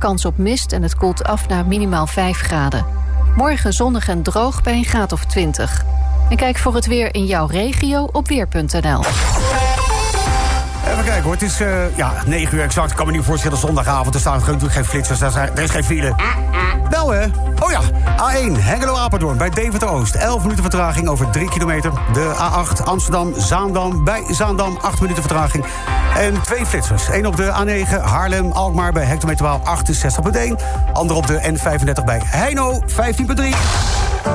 kans op mist en het koelt af naar minimaal 5 graden. Morgen zonnig en droog bij een graad of 20. En kijk voor het weer in jouw regio op weer.nl. Even kijken hoor, het is uh, ja, 9 uur exact. Ik kan me niet voorstellen, zondagavond. Er staan natuurlijk geen flitsers, er, zijn, er is geen file. Wel hè? Oh ja, A1, Hengelo-Apeldoorn bij Deventer-Oost. 11 minuten vertraging over 3 kilometer. De A8, Amsterdam-Zaandam bij Zaandam, 8 minuten vertraging. En twee flitsers. Eén op de A9, Haarlem-Alkmaar bij hectometerwaal 68.1. Ander op de N35 bij Heino, 15.3.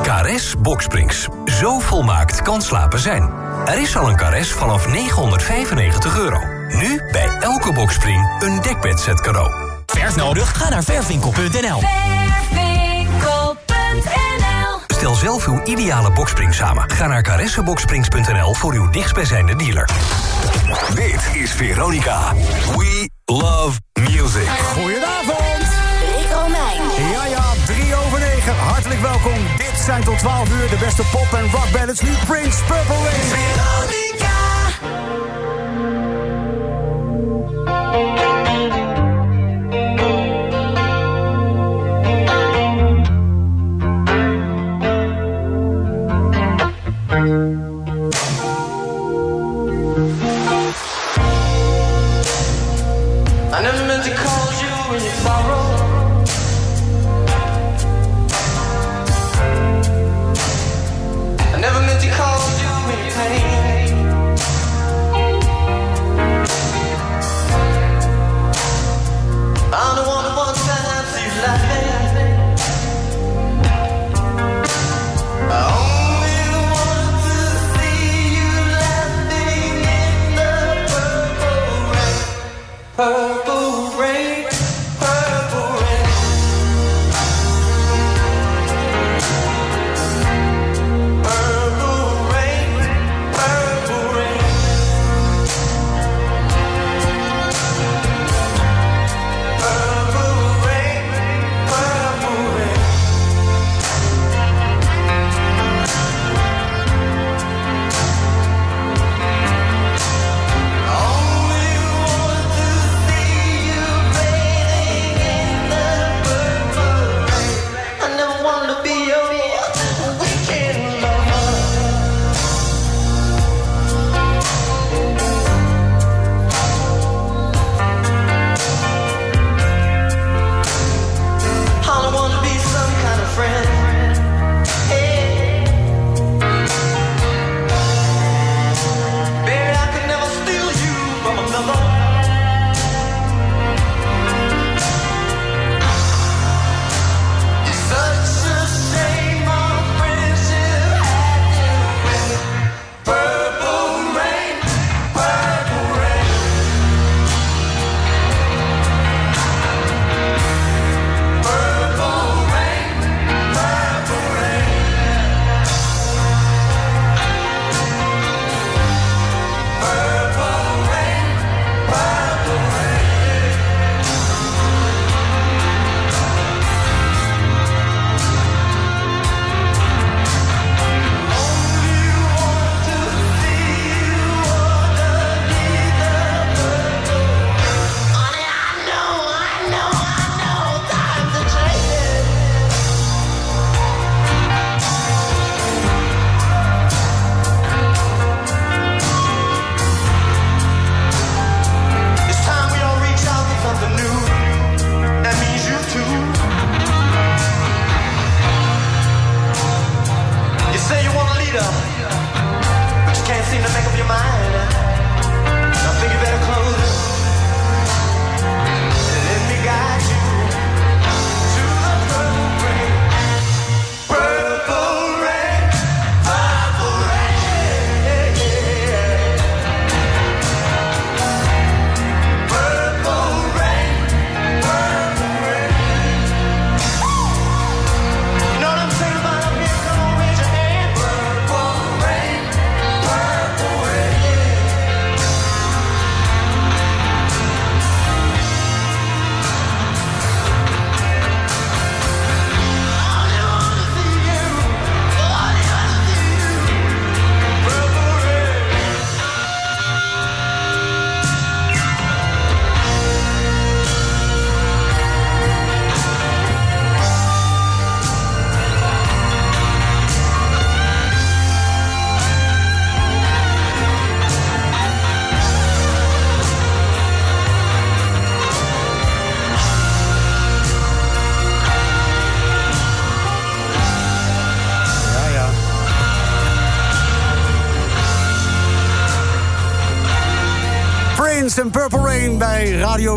Kares Boksprings. Zo volmaakt kan slapen zijn. Er is al een Kares vanaf 995 euro. Nu bij elke bokspring een dekbedset cadeau. Verf nodig? Ga naar verfwinkel.nl. Stel zelf uw ideale bokspring samen. Ga naar caressenboksprings.nl voor uw dichtstbijzijnde dealer. Dit is Veronica. We love music. Goedenavond. Rick Romeijn. Ja, ja, 3 over 9. Hartelijk welkom. Dit zijn tot 12 uur de beste pop- en rock ballads. Nu Prince Purple Rain. Mm-hmm.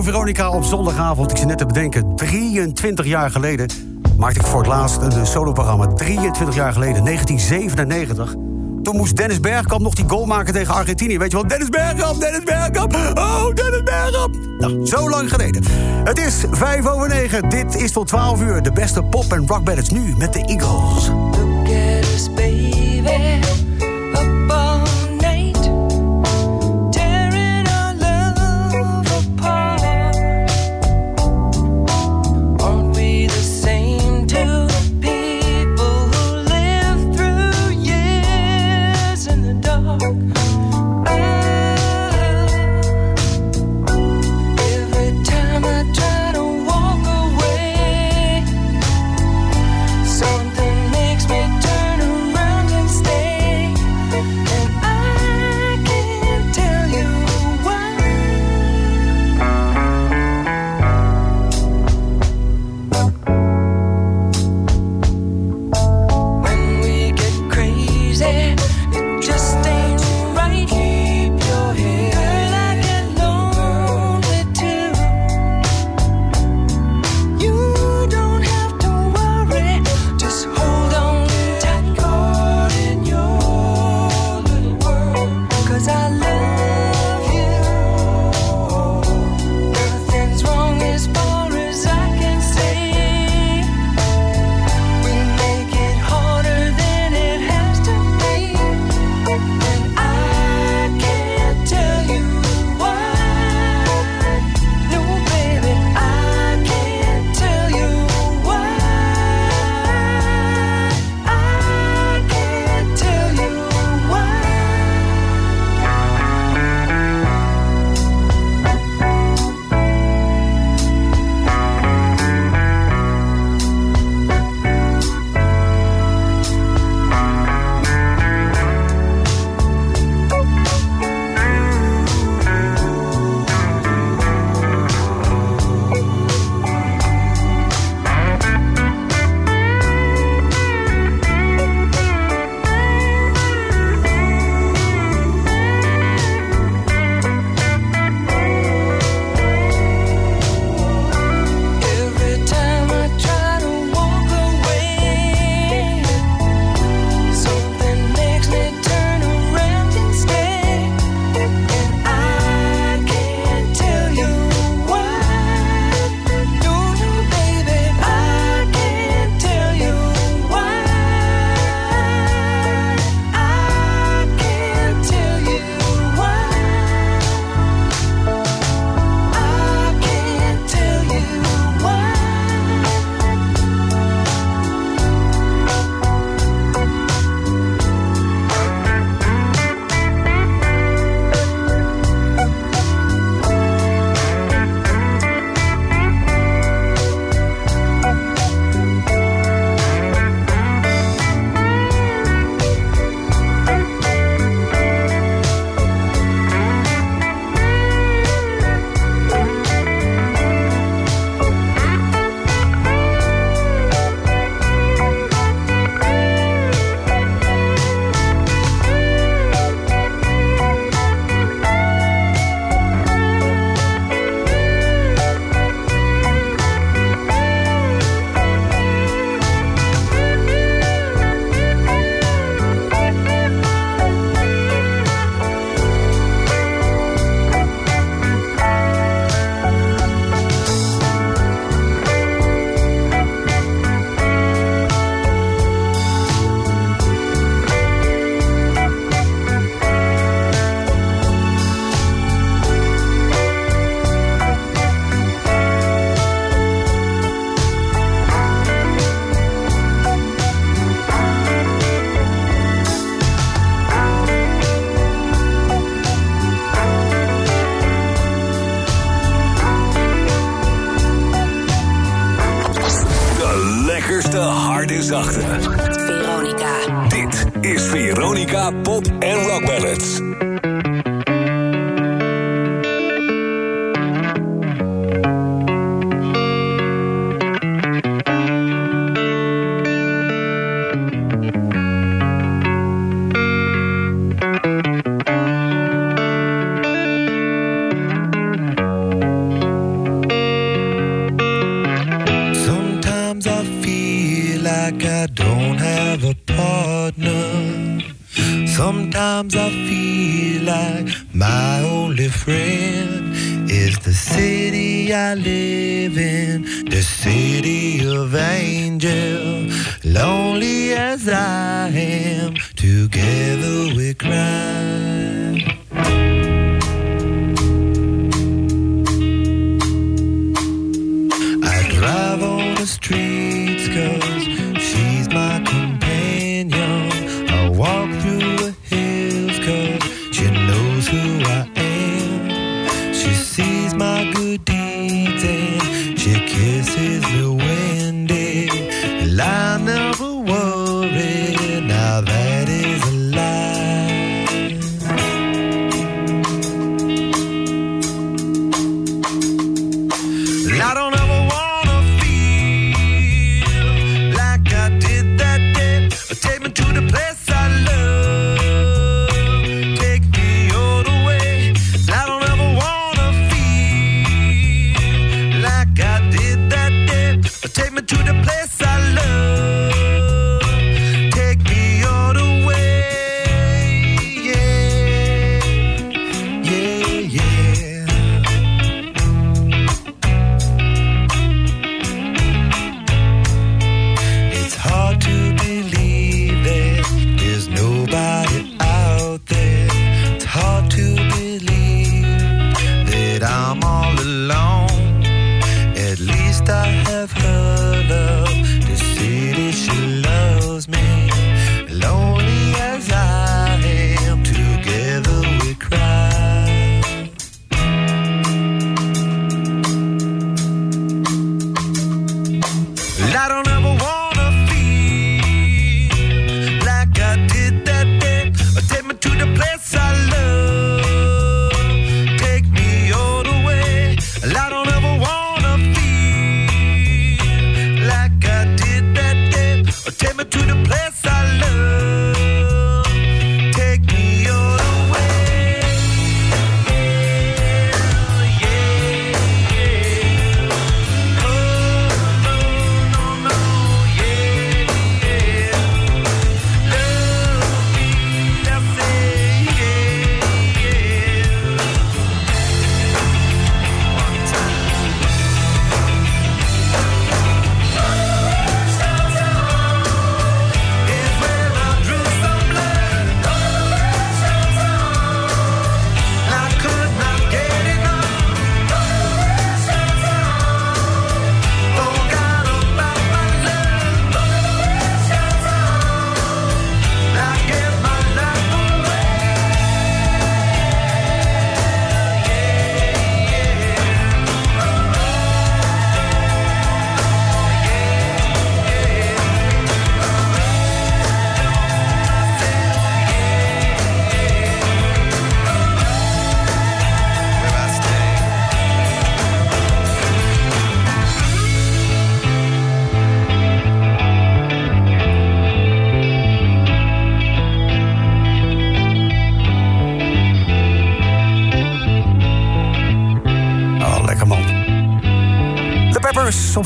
Veronica op zondagavond. Ik zit net te bedenken, 23 jaar geleden maakte ik voor het laatst een eh, soloprogramma. 23 jaar geleden, 1997. Toen moest Dennis Bergkamp nog die goal maken tegen Argentinië. Weet je wel, Dennis Bergkamp, Dennis Bergkamp, oh, Dennis Bergkamp. Nou, zo lang geleden. Het is 5 over 9, dit is tot 12 uur. De beste pop- en rockballads nu met de Eagles.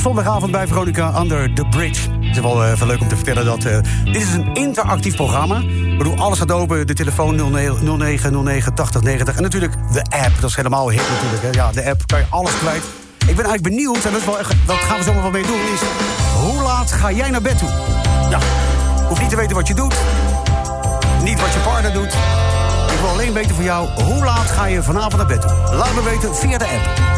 Vondagavond bij Veronica Under the Bridge. Het is wel eh, even leuk om te vertellen dat eh, dit is een interactief programma. Ik bedoel, alles gaat open. De telefoon 0909 En natuurlijk de app. Dat is helemaal hip natuurlijk. Hè. Ja, de app kan je alles kwijt. Ik ben eigenlijk benieuwd, en dat, is wel, wat gaan we zomaar wel mee doen, is... hoe laat ga jij naar bed toe? Ja, hoef niet te weten wat je doet. Niet wat je partner doet. Ik wil alleen weten van jou, hoe laat ga je vanavond naar bed toe? Laat me weten via de app.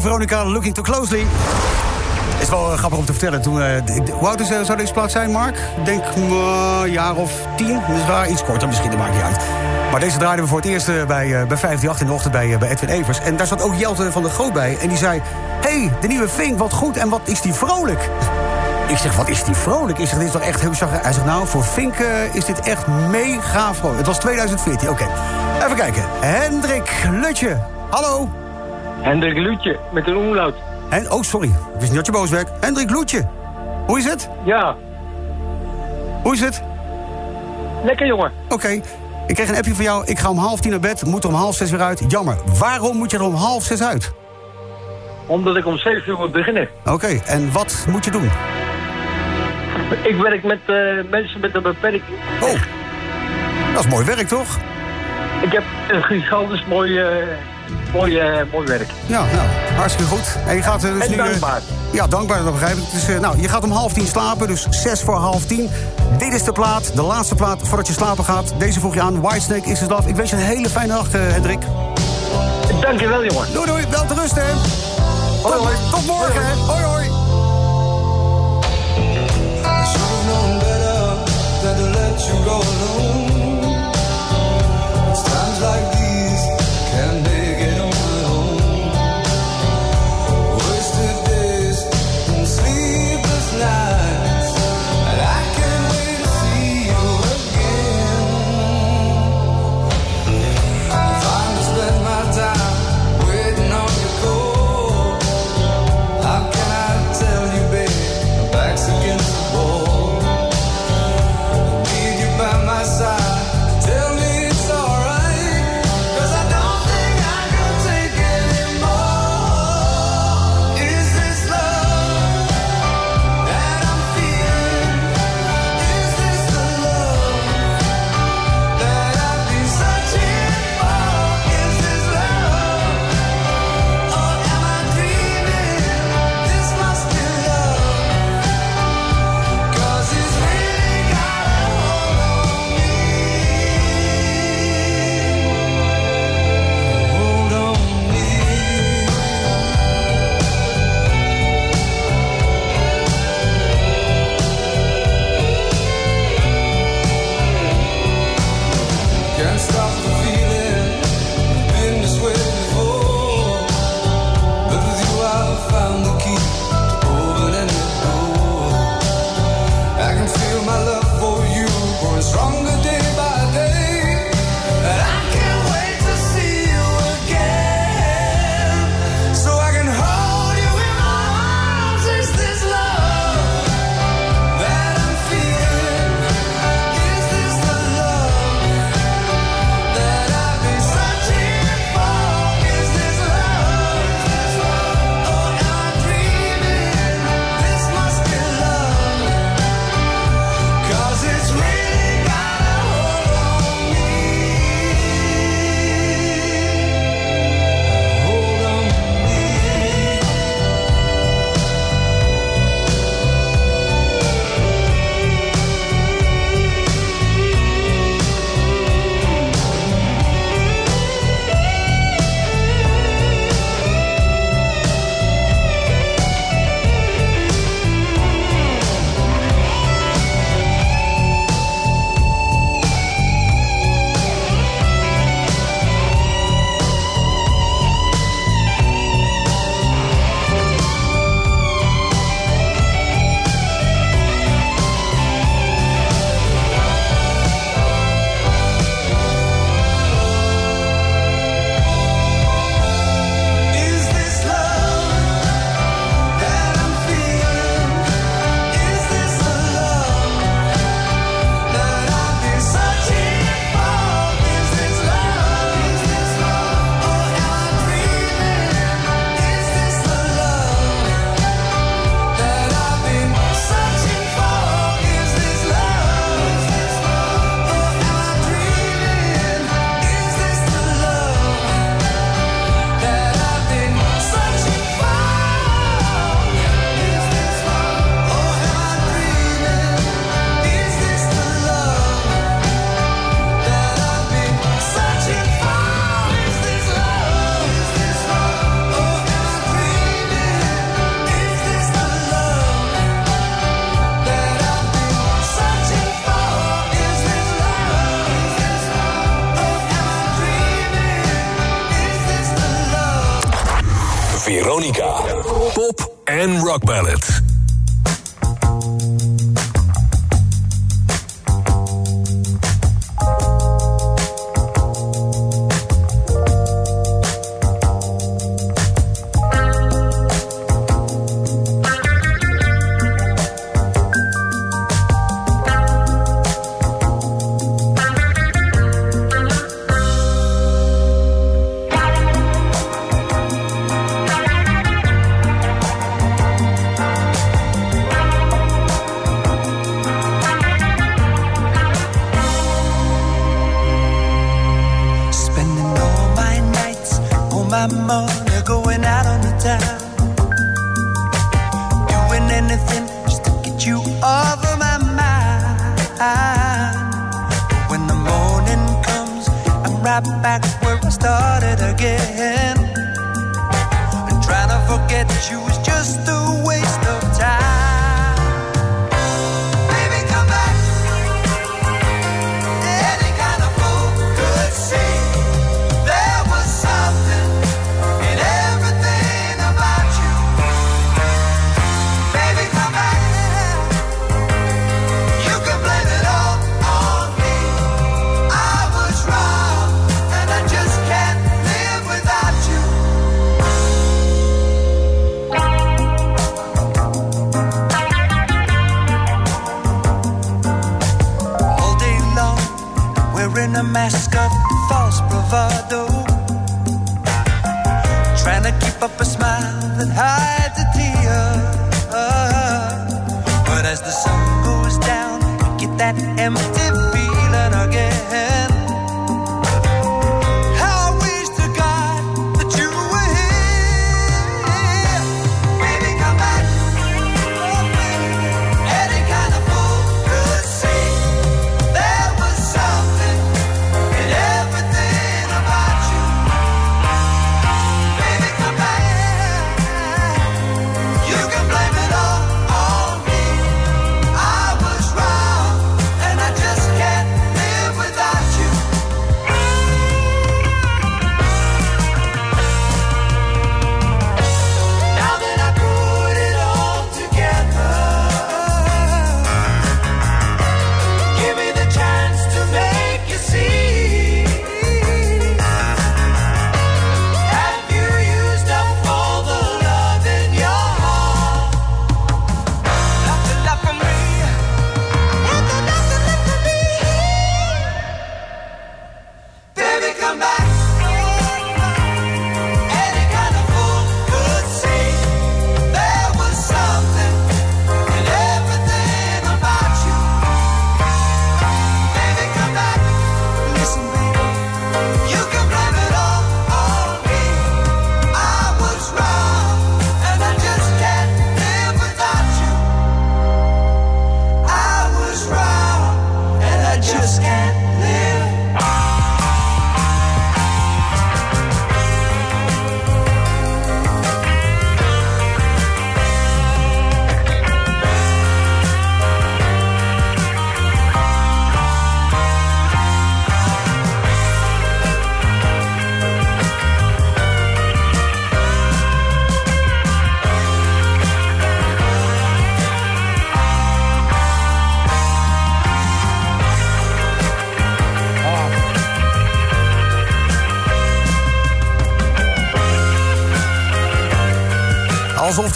Veronica, Looking Too Closely. Is wel eh, grappig om te vertellen. Toen, eh, hoe oud eh, zou deze plaat zijn, Mark? Denk eh, een jaar of tien. Is waar, iets korter misschien, dat maakt niet uit. Maar deze draaiden we voor het eerst bij, bij 538 in de ochtend bij, bij Edwin Evers. En daar zat ook Jelte van der Groot bij. En die zei, hey, de nieuwe Fink, wat goed en wat is die vrolijk. Ik zeg, wat is die vrolijk? Ik zeg, dit is toch echt heel chagrijnig. Hij zegt, nou, voor Fink is dit echt mega vrolijk. Het was 2014, oké. Even kijken. Hendrik Lutje, hallo. Hendrik Lutje met een omlaut. En, oh, sorry. Ik wist niet dat je boos werd. Hendrik Loetje. Hoe is het? Ja, Hoe is het? lekker jongen. Oké. Ik kreeg een appje van jou. Ik ga om half tien naar bed. Moet er om half zes weer uit. Jammer. Waarom moet je er om half zes uit? Omdat ik om 7 uur moet beginnen. Oké. En wat moet je doen? Ik werk met eh, mensen met een beperking. Oh. Dat is mooi werk, toch? Ik heb een gigantisch mooi, eh, mooi, eh, mooi werk. Ja, nou, hartstikke goed. En je gaat dus En nu... eh, dankbaar. ja, dankbaar, dat begrijp ik. Dus, nou, je gaat om half tien slapen, dus zes voor half tien. Dit is de plaat, de laatste plaat voordat je slapen gaat. Deze voeg je aan. Whitesnake is het af. Ik wens je een hele fijne nacht, eh, Hendrik. Dankjewel jongen. Doei, doei. Wel te rusten, hè. Hoi, hoi. Tot morgen, hè. Hoi, hoi. I rock ballads.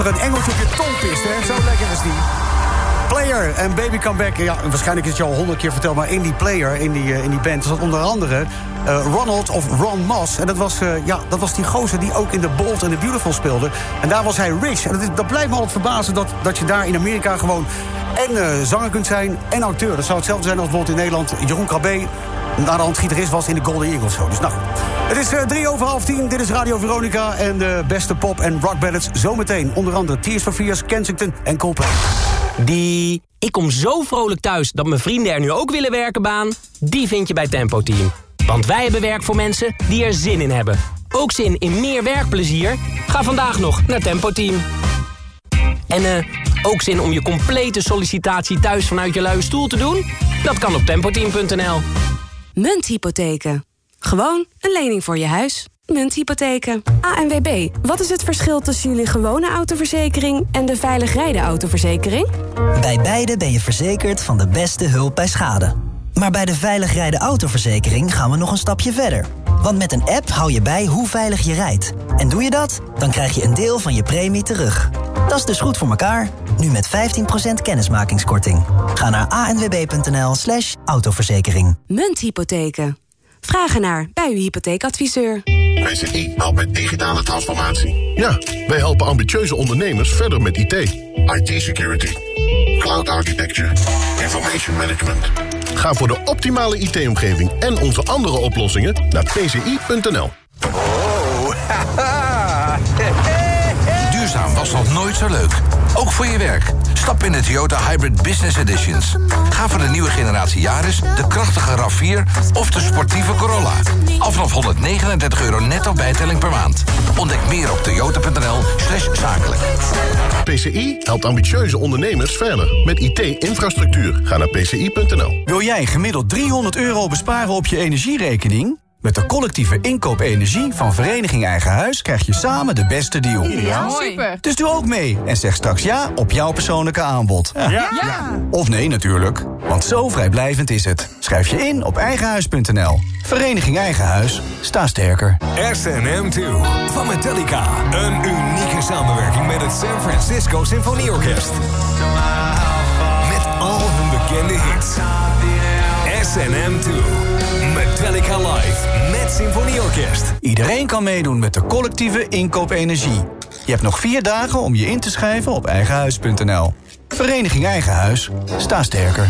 Er een engeltje op je tong pist, hè? Zo lekker is die. Player en Baby Come Back. Ja, waarschijnlijk is het je al honderd keer verteld... maar in die Player, in die, eh, in die band... zat onder andere eh, Ronald of Ron Moss. En dat was, eh, ja, dat was die gozer die ook in The Bold and the Beautiful speelde. En daar was hij Rich. En dat, is, dat blijft me altijd verbazen... Dat, dat je daar in Amerika gewoon en zanger kunt zijn en acteur. Dat zou hetzelfde zijn als bijvoorbeeld in Nederland... Jeroen Krabbe naar de hand gitarist was in de Golden Eagles. Dus nou, het is eh, drie over half tien. Dit is Radio Veronica en de beste pop- en rock ballads zometeen. Onder andere Tears for Fears, Kensington en Coldplay. Die ik kom zo vrolijk thuis dat mijn vrienden er nu ook willen werken baan... die vind je bij Tempo Team. Want wij hebben werk voor mensen die er zin in hebben. Ook zin in meer werkplezier? Ga vandaag nog naar Tempo Team. En eh, ook zin om je complete sollicitatie thuis vanuit je luie stoel te doen? Dat kan op tempoteam.nl. Munthypotheken. Gewoon een lening voor je huis. munthypotheken. ANWB, wat is het verschil tussen jullie gewone autoverzekering... en de veilig rijden autoverzekering? Bij beide ben je verzekerd van de beste hulp bij schade. Maar bij de veilig rijden autoverzekering gaan we nog een stapje verder. Want met een app hou je bij hoe veilig je rijdt. En doe je dat, dan krijg je een deel van je premie terug. Dat is dus goed voor elkaar. Nu met 15% kennismakingskorting. Ga naar anwb.nl slash autoverzekering. Munthypotheken. Vraag ernaar bij uw hypotheekadviseur. PCI helpt met digitale transformatie. Ja, wij helpen ambitieuze ondernemers verder met IT. IT-security, cloud architecture, information management. Ga voor de optimale IT-omgeving en onze andere oplossingen naar pci.nl. Duurzaam was nog nooit zo leuk. Ook voor je werk. Stap in de Toyota Hybrid Business Editions. Ga voor de nieuwe generatie Yaris, de krachtige RAV4 of de sportieve Corolla. Al vanaf 139 euro netto bijtelling per maand. Ontdek meer op toyota.nl slash zakelijk. PCI helpt ambitieuze ondernemers verder met IT-infrastructuur. Ga naar pci.nl. Wil jij gemiddeld 300 euro besparen op je energierekening? Met de collectieve inkoop energie van Vereniging Eigen Huis... krijg je samen de beste deal. Ja, super. Dus doe ook mee en zeg straks ja op jouw persoonlijke aanbod. Ja. Ja. Of nee natuurlijk, want zo vrijblijvend is het. Schrijf je in op eigenhuis.nl. Vereniging Eigen Huis, sta sterker. SM2 van Metallica. Een unieke samenwerking met het San Francisco Symfonieorkest. Met al hun bekende hits. SNM2. Metallica Live Symfonieorkest. Iedereen kan meedoen met de collectieve inkoop energie. Je hebt nog vier dagen om je in te schrijven op eigenhuis.nl. Vereniging Eigen Huis, sta sterker.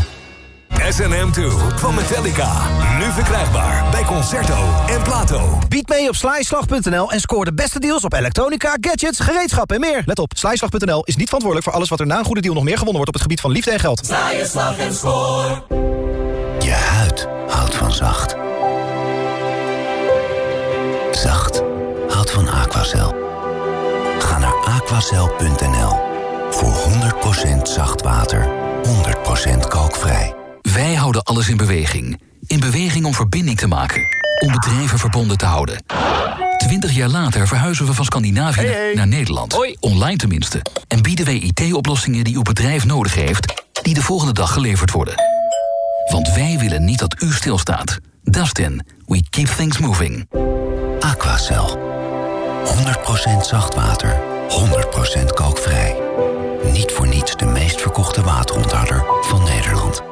SNM2 van Metallica. Nu verkrijgbaar bij Concerto en Plato. Bied mee op slijslag.nl en scoor de beste deals op elektronica, gadgets, gereedschap en meer. Let op, slijslag.nl is niet verantwoordelijk voor alles wat er na een goede deal nog meer gewonnen wordt op het gebied van liefde en geld. Sla je slag en score. Je huid houdt van zacht. Zacht houdt van Aquacel. Ga naar aquacel.nl voor 100% zacht water, 100% kalkvrij. Wij houden alles in beweging. In beweging om verbinding te maken. Om bedrijven verbonden te houden. Twintig jaar later verhuizen we van Scandinavië naar Nederland. Online tenminste. En bieden wij IT-oplossingen die uw bedrijf nodig heeft... die de volgende dag geleverd worden. Want wij willen niet dat u stilstaat. Dustin, we keep things moving. Aquacel. 100% zacht water, 100% kalkvrij. Niet voor niets de meest verkochte waterontharder van Nederland.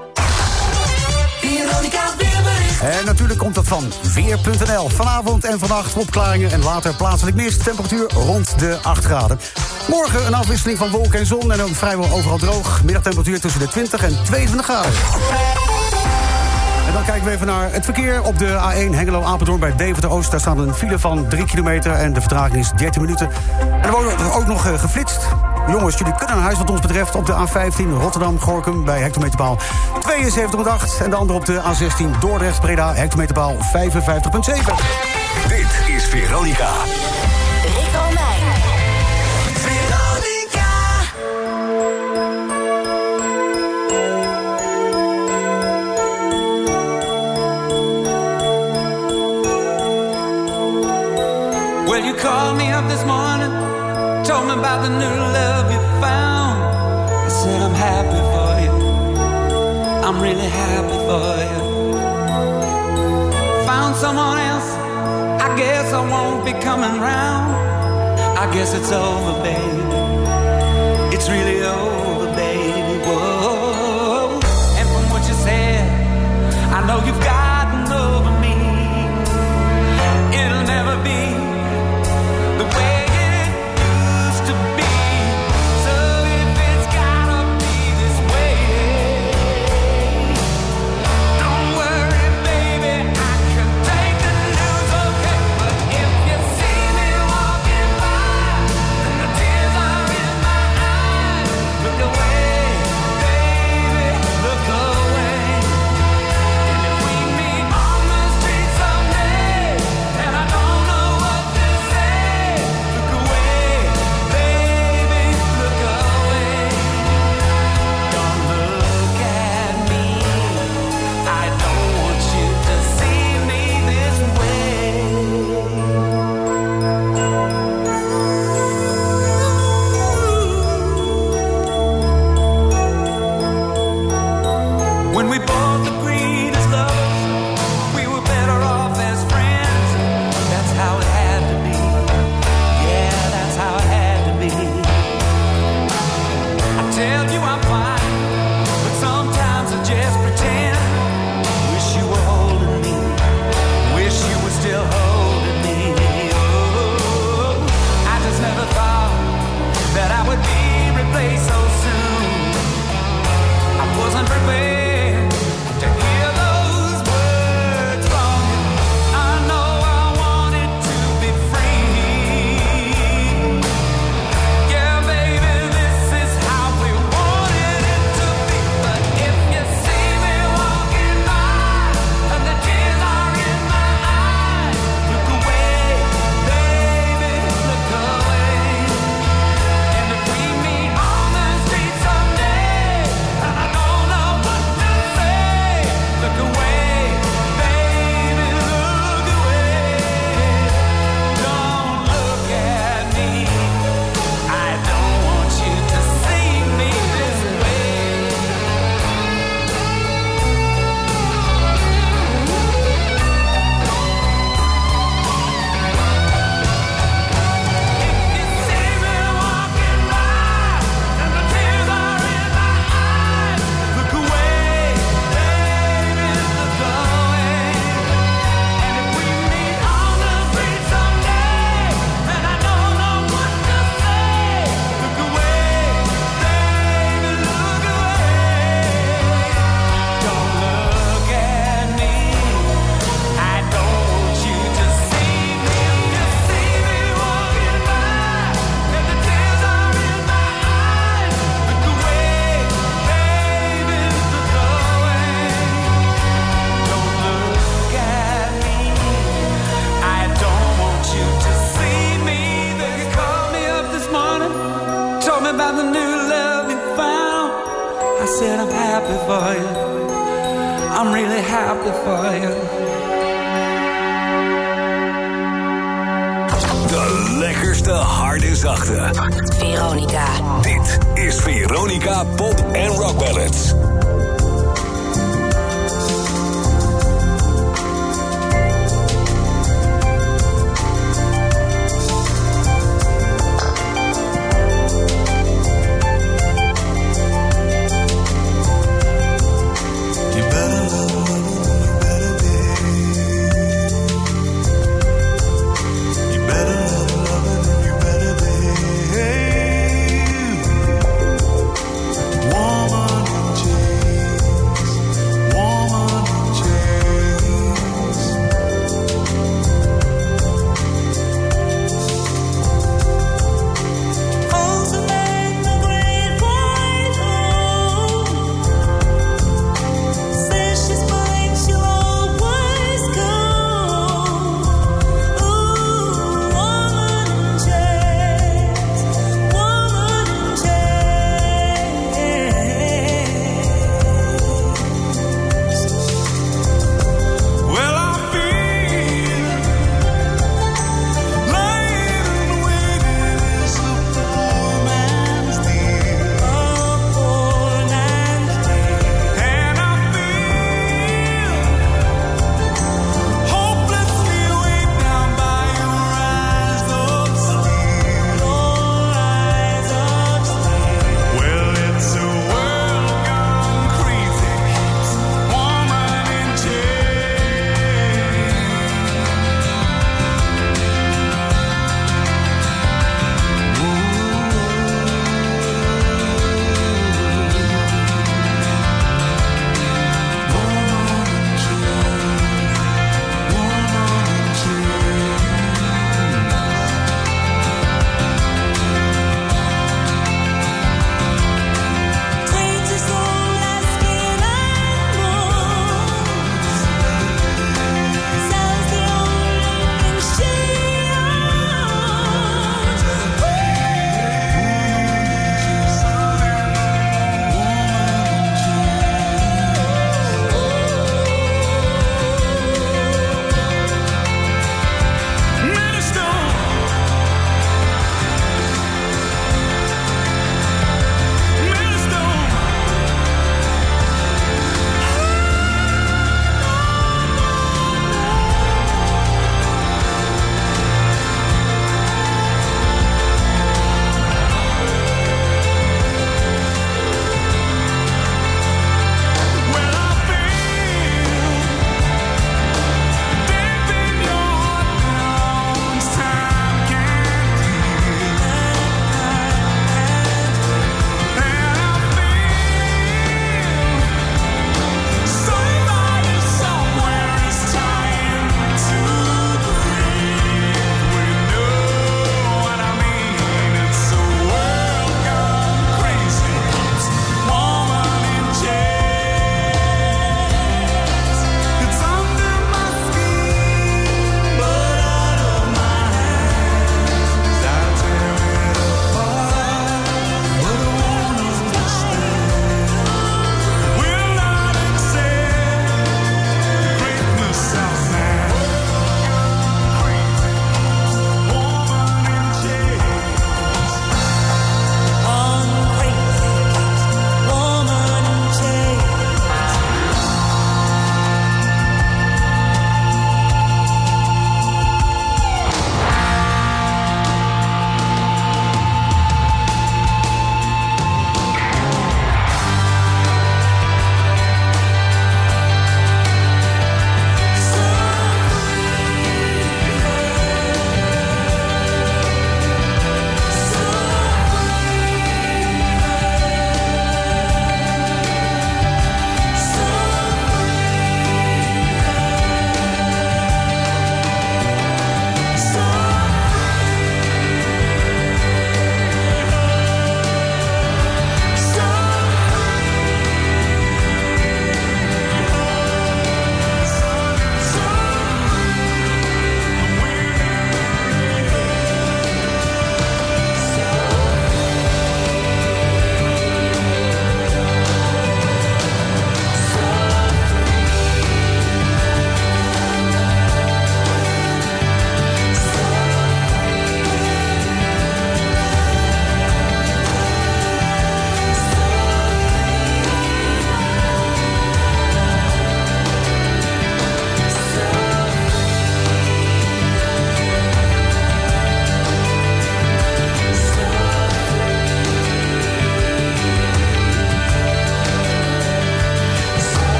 En natuurlijk komt dat van Weer.nl. Vanavond en vannacht opklaringen en later plaatselijk mist. Temperatuur rond de 8 graden. Morgen een afwisseling van wolken en zon en ook vrijwel overal droog. Middagtemperatuur tussen de 20 en 22 graden. Dan kijken we even naar het verkeer op de A1 Hengelo-Apeldoorn bij Deventer-Oost. Daar staat een file van 3 kilometer en de vertraging is 13 minuten. En er wordt ook nog eh, geflitst. Jongens, jullie kunnen naar huis wat ons betreft op de A15 Rotterdam-Gorkum bij hectometerpaal 72,8. En de andere op de A16 Dordrecht-Breda hectometerpaal 55,7. Dit is Veronica. Called me up this morning, told me about the new love you found. I said, I'm happy for you. I'm really happy for you. Found someone else, I guess I won't be coming round. I guess it's over, baby. It's really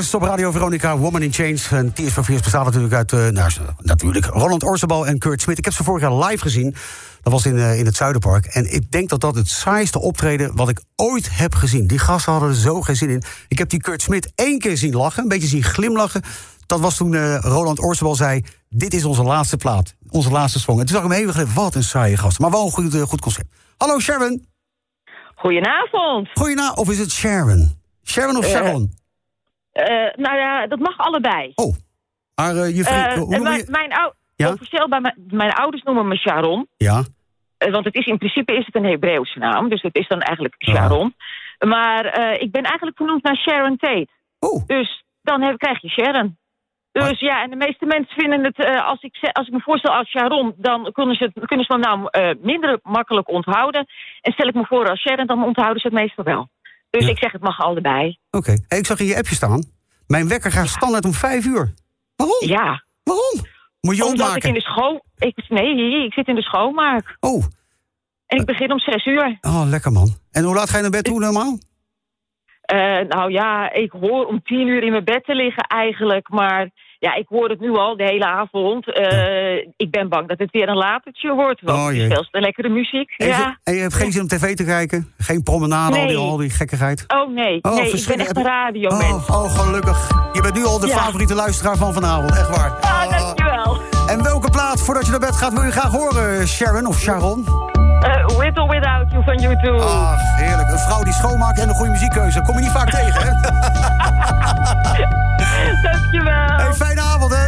op Radio Veronica, Woman in Change. En Tears for Fears bestaat natuurlijk uit, eh, nou, natuurlijk, Roland Orzabal en Kurt Smit. Ik heb ze vorig jaar live gezien. Dat was in, eh, in het Zuiderpark. En ik denk dat dat het saaiste optreden wat ik ooit heb gezien. Die gasten hadden er zo geen zin in. Ik heb die Kurt Smit één keer zien lachen, een beetje zien glimlachen. Dat was toen eh, Roland Orzabal zei, dit is onze laatste plaat. Onze laatste song. En toen zag ik hem even wat een saaie gast. Maar wel een goed, goed concept. Hallo Sharon. Goedenavond. Goedenavond. Of is het Sharon? Sharon of Sharon? Eh, nou ja, dat mag allebei. Oh. Maar eh, je vriend, Eh, mijn, mijn, ou- Ja? officieel bij mijn, mijn ouders noemen me Sharon. Ja. Want het is in principe is het een Hebreeuwse naam. Dus het is dan eigenlijk. Sharon. Maar ik ben eigenlijk vernoemd naar Sharon Tate. Oh. Dus dan heb, krijg je Sharon. Dus ja, en de meeste mensen vinden het, als, ik, als ik me voorstel als Sharon, dan kunnen ze, het- kunnen ze mijn naam minder makkelijk onthouden. En stel ik me voor als Sharon, dan onthouden ze het meestal wel. Dus ik zeg het mag allebei. Oké. Hey, ik zag in je appje staan. Mijn wekker gaat standaard om vijf uur. Waarom? Ja. Waarom? Moet je Omdat ik opmaken? in de school... Ik, nee, ik zit in de schoonmaak. Oh. En ik begin om zes uur. Oh, lekker man. En hoe laat ga je naar bed toe normaal? Eh, nou ja, ik hoor om tien uur in mijn bed te liggen eigenlijk. Maar ja, ik hoor het nu al de hele avond. Eh, Ik ben bang dat het weer een latertje wordt. Want Oh, het is veel lekkere muziek. Even- Ja. En je hebt geen zin om tv te kijken? Geen promenade, al, die, al die gekkigheid? Oh nee, Oh, nee ik ben echt een radiomens. Oh, oh, gelukkig. Je bent nu al de Ja. favoriete luisteraar van vanavond, echt waar. Ah, dankjewel. En welke plaat, voordat je naar bed gaat, wil je graag horen, Sharon of Sharon? With or without you van YouTube. Ach, heerlijk. Een vrouw die schoonmaakt en een goede muziekkeuze. Kom je niet vaak tegen, hè? Dankjewel. Hey, fijne avond, hè?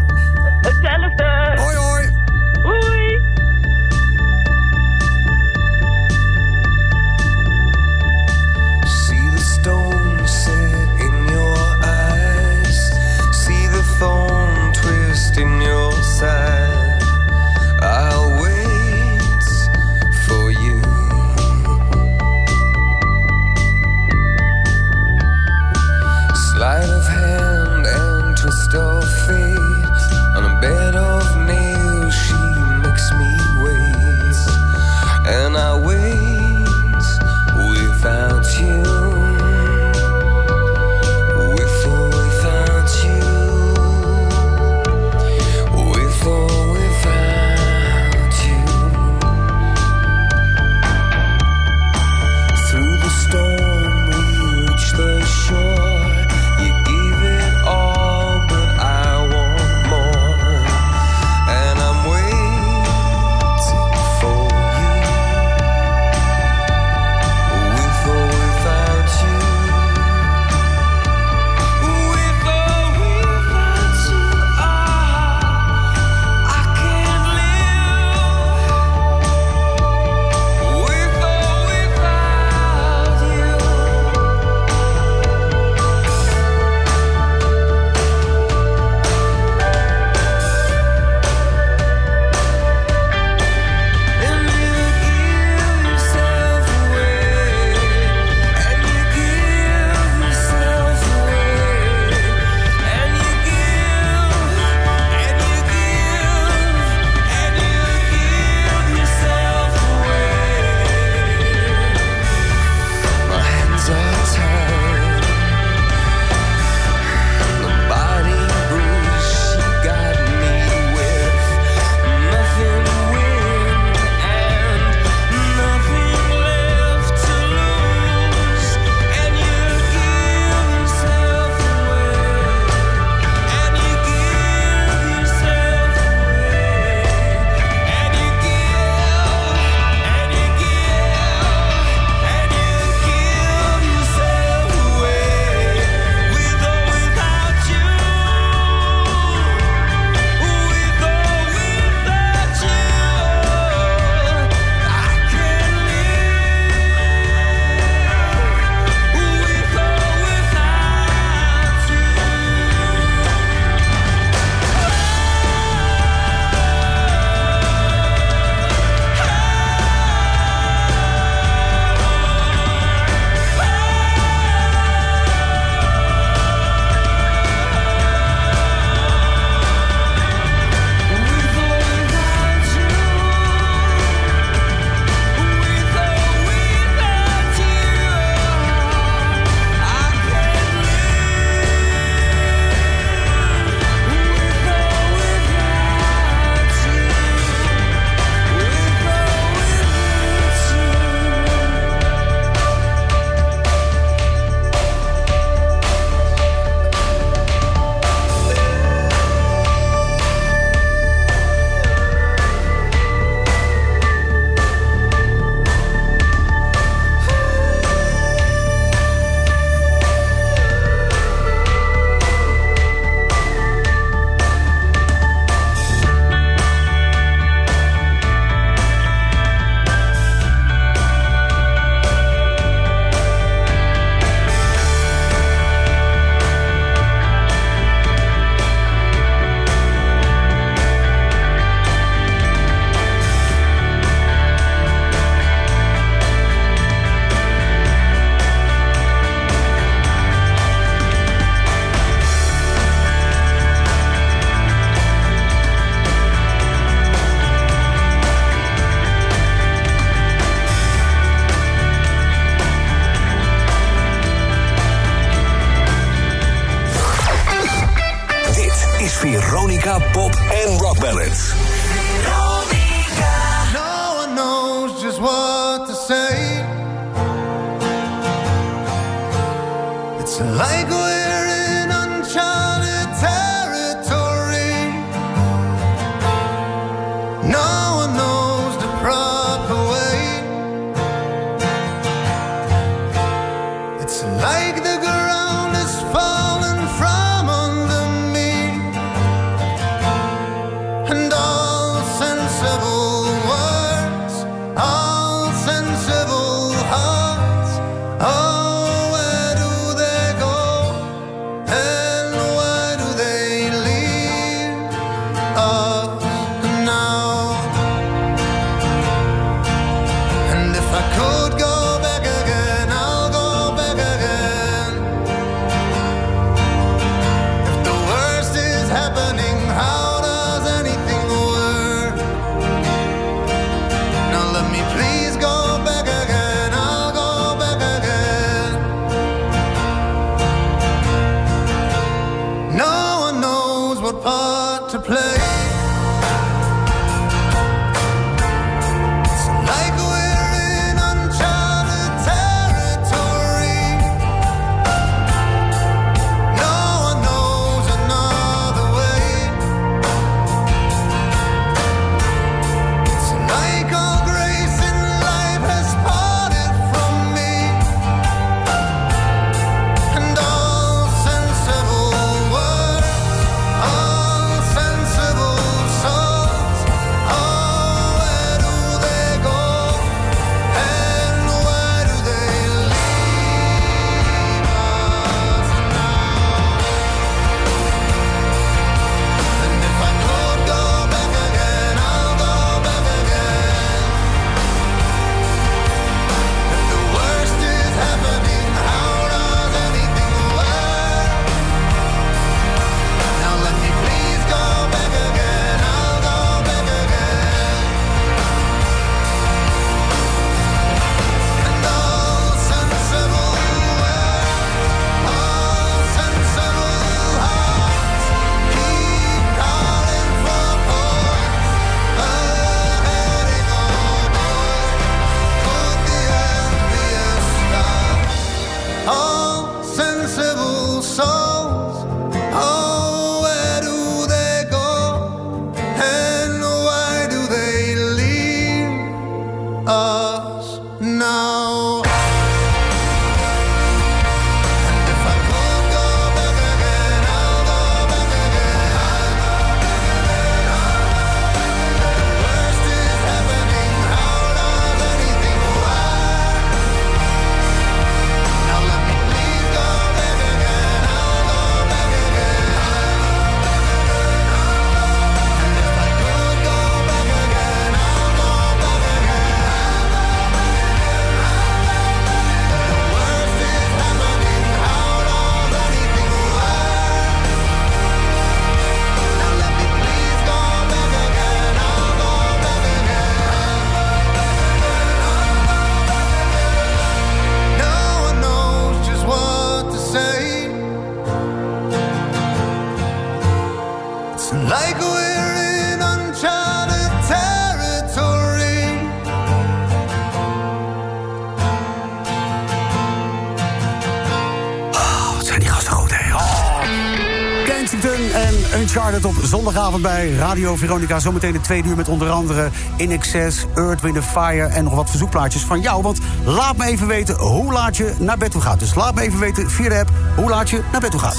Zondagavond bij Radio Veronica. Zometeen de tweede uur met onder andere In Excess, Earth, Wind Fire... en nog wat verzoekplaatjes van jou. Want laat me even weten hoe laat je naar bed toe gaat. Dus laat me even weten via de app hoe laat je naar bed toe gaat.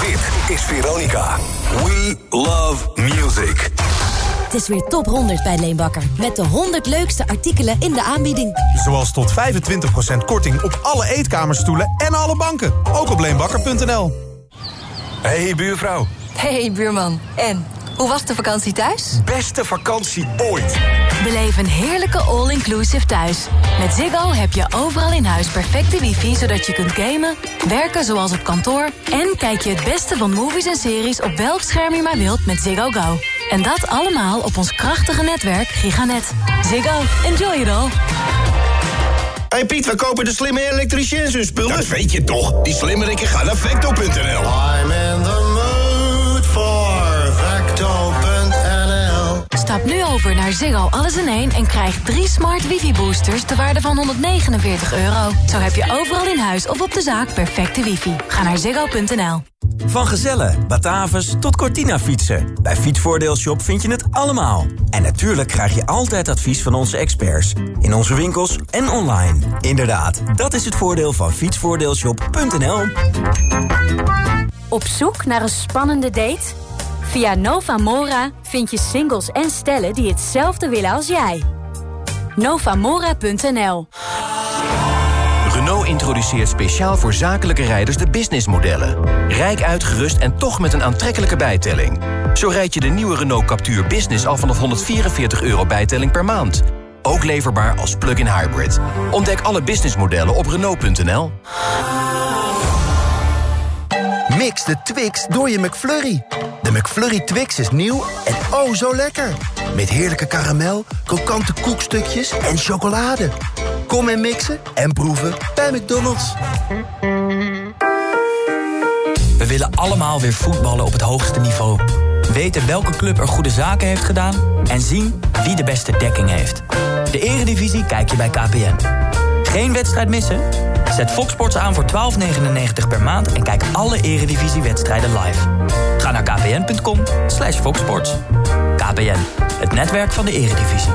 Dit is Veronica. We love music. Het is weer top 100 bij Leenbakker. Met de 100 leukste artikelen in de aanbieding. Zoals tot 25% korting op alle eetkamerstoelen en alle banken. Ook op leenbakker.nl. Hey buurvrouw. Hey buurman, en? Hoe was de vakantie thuis? Beste vakantie ooit. Beleef een heerlijke all-inclusive thuis. Met Ziggo heb je overal in huis perfecte wifi... zodat je kunt gamen, werken zoals op kantoor... en kijk je het beste van movies en series op welk scherm je maar wilt met Ziggo Go. En dat allemaal op ons krachtige netwerk Giganet. Ziggo, enjoy it all. Hey Piet, we kopen de slimme elektriciëns hun spullen. Dat weet je toch? Die slimmerikken gaan naar Vecto.nl. Stap nu over naar Ziggo Alles in één en krijg drie smart wifi-boosters ter waarde van 149 euro. Zo heb je overal in huis of op de zaak perfecte wifi. Ga naar ziggo.nl. Van Gezellen, Batavus tot Cortina fietsen. Bij Fietsvoordeelshop vind je het allemaal. En natuurlijk krijg je altijd advies van onze experts. In onze winkels en online. Inderdaad, dat is het voordeel van fietsvoordeelshop.nl. Op zoek naar een spannende date? Via Novamora vind je singles en stellen die hetzelfde willen als jij. Novamora.nl Renault introduceert speciaal voor zakelijke rijders de businessmodellen. Rijk uitgerust en toch met een aantrekkelijke bijtelling. Zo rijd je de nieuwe Renault Captur Business al vanaf 144 euro bijtelling per maand. Ook leverbaar als plug-in hybrid. Ontdek alle businessmodellen op Renault.nl. Mix de Twix door je McFlurry. De McFlurry Twix is nieuw en oh zo lekker. Met heerlijke karamel, krokante koekstukjes en chocolade. Kom en mixen en proeven bij McDonald's. We willen allemaal weer voetballen op het hoogste niveau. Weten welke club er goede zaken heeft gedaan... en zien wie de beste dekking heeft. De eredivisie kijk je bij KPN. Geen wedstrijd missen? Zet Fox Sports aan voor 12,99 per maand... en kijk alle eredivisiewedstrijden live. Ga naar kpn.com slash foxsports. KPN, het netwerk van de eredivisie.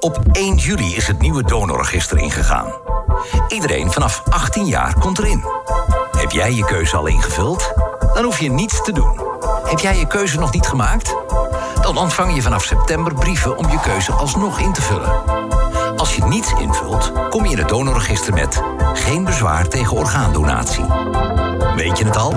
Op 1 juli is het nieuwe donorregister ingegaan. Iedereen vanaf 18 jaar komt erin. Heb jij je keuze al ingevuld? Dan hoef je niets te doen. Heb jij je keuze nog niet gemaakt? Dan ontvang je vanaf september brieven om je keuze alsnog in te vullen. Als je niets invult, kom je in het donorregister met geen bezwaar tegen orgaandonatie. Weet je het al?